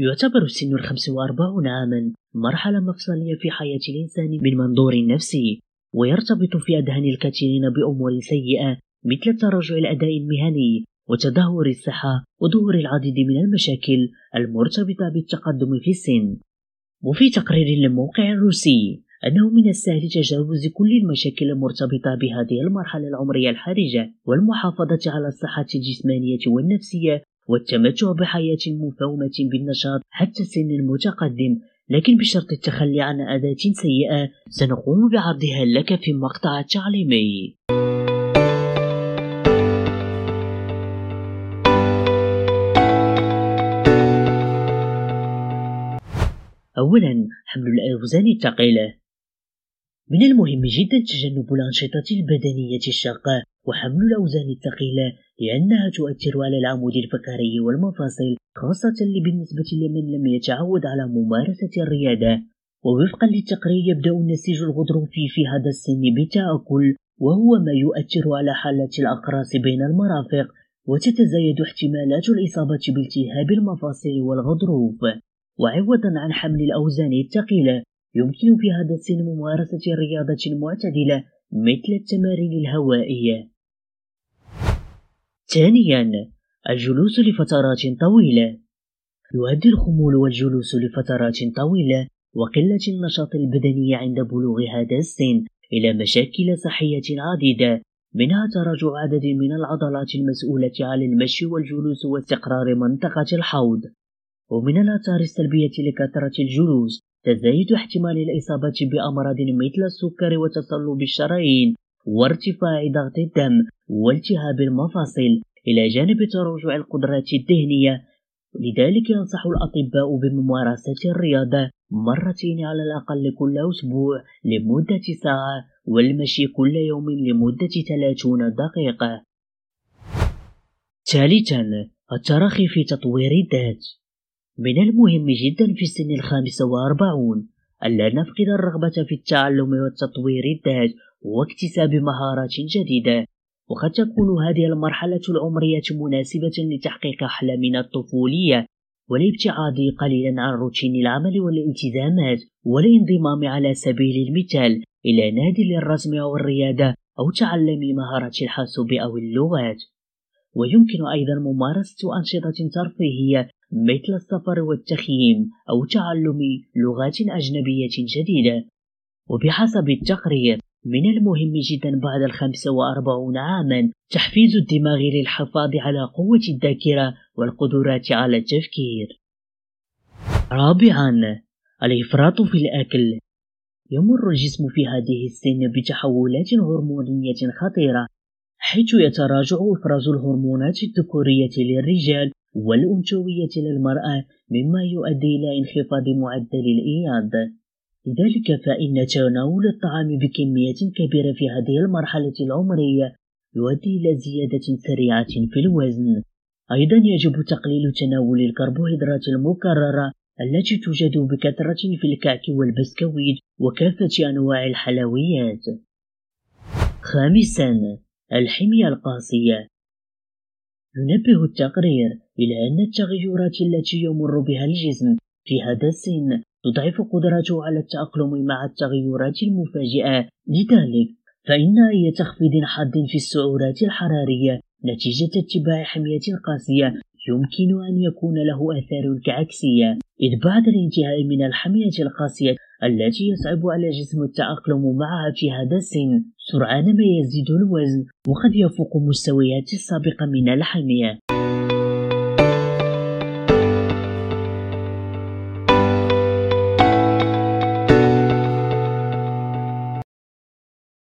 يعتبر سن الخمس وأربعون عاما مرحلة مفصلية في حياة الإنسان من منظور نفسي ويرتبط في أذهان الكثيرين بأمور سيئة مثل تراجع الأداء المهني وتدهور الصحة وظهور العديد من المشاكل المرتبطة بالتقدم في السن. وفي تقرير للموقع الروسي أنه من السهل تجاوز كل المشاكل المرتبطة بهذه المرحلة العمرية الحرجة والمحافظة على الصحة الجسمانية والنفسية والتمتع بحياة مفومة بالنشاط حتى السن المتقدم لكن بشرط التخلي عن عادات سيئة سنقوم بعرضها لك في المقطع التعليمي أولا حمل الأوزان الثقيلة. من المهم جدا تجنب الأنشطة البدنية الشاقة. وحمل الأوزان الثقيلة لأنها تؤثر على العمود الفقري والمفاصل خاصة بالنسبة لمن لم يتعود على ممارسة الرياضة. ووفقا للتقرير يبدأ النسيج الغضروفي في هذا السن بالتآكل وهو ما يؤثر على حالة الأقراص بين المرافق وتتزايد احتمالات الإصابة بالتهاب المفاصل والغضروف. وعوضا عن حمل الأوزان الثقيلة يمكن في هذا السن ممارسة رياضة معتدلة مثل التمارين الهوائية. ثانيا الجلوس لفترات طويلة يؤدي الخمول والجلوس لفترات طويلة وقلة النشاط البدني عند بلوغ هذا السن إلى مشاكل صحية عديدة منها تراجع عدد من العضلات المسؤولة عن المشي والجلوس واستقرار منطقة الحوض ومن الآثار السلبية لكثرة الجلوس تزايد احتمال الإصابة بأمراض مثل السكر وتصلب الشرايين وارتفاع ضغط الدم والتهاب المفاصل إلى جانب تراجع القدرات الذهنية لذلك ينصح الأطباء بممارسة الرياضة مرتين على الأقل كل أسبوع لمدة ساعة والمشي كل يوم لمدة 30 دقيقة. ثالثا التراخي في تطوير الذات من المهم جدا في السن الخامسة وأربعون ألا نفقد الرغبة في التعلم وتطوير الذات واكتساب مهارات جديدة. وقد تكون هذه المرحلة العمرية مناسبة لتحقيق أحلامنا الطفولية والابتعاد قليلا عن روتين العمل والالتزامات والانضمام على سبيل المثال إلى نادي للرسم أو الرياضة أو تعلم مهارة الحاسوب أو اللغات. ويمكن أيضا ممارسة أنشطة ترفيهية مثل السفر والتخييم أو تعلم لغات أجنبية جديدة. وبحسب التقرير من المهم جدا بعد الخمسة وأربعون عاما تحفيز الدماغ للحفاظ على قوة الذاكرة والقدرات على التفكير. رابعا الإفراط في الأكل. يمر الجسم في هذه السن بتحولات هرمونية خطيرة. حيث يتراجع إفراز الهرمونات الذكورية للرجال والأنثوية للمرأة مما يؤدي إلى انخفاض معدل الإياد لذلك فإن تناول الطعام بكمية كبيرة في هذه المرحلة العمرية يؤدي إلى زيادة سريعة في الوزن. أيضا يجب تقليل تناول الكربوهيدرات المكررة التي توجد بكثرة في الكعك والبسكويت وكافة أنواع الحلويات. خامسا الحمية القاسية. ينبه التقرير إلى أن التغيرات التي يمر بها الجسم في هذا السن تضعف قدرته على التأقلم مع التغيرات المفاجئة. لذلك فإن أي تخفيض حاد في السعرات الحرارية نتيجة اتباع حمية قاسية يمكن أن يكون له آثار عكسية إذ بعد الانتهاء من الحمية القاسية التي يصعب على الجسم التأقلم معها في هذا السن. سرعان ما يزيد الوزن وقد يفوق مستويات السابقة من الحمية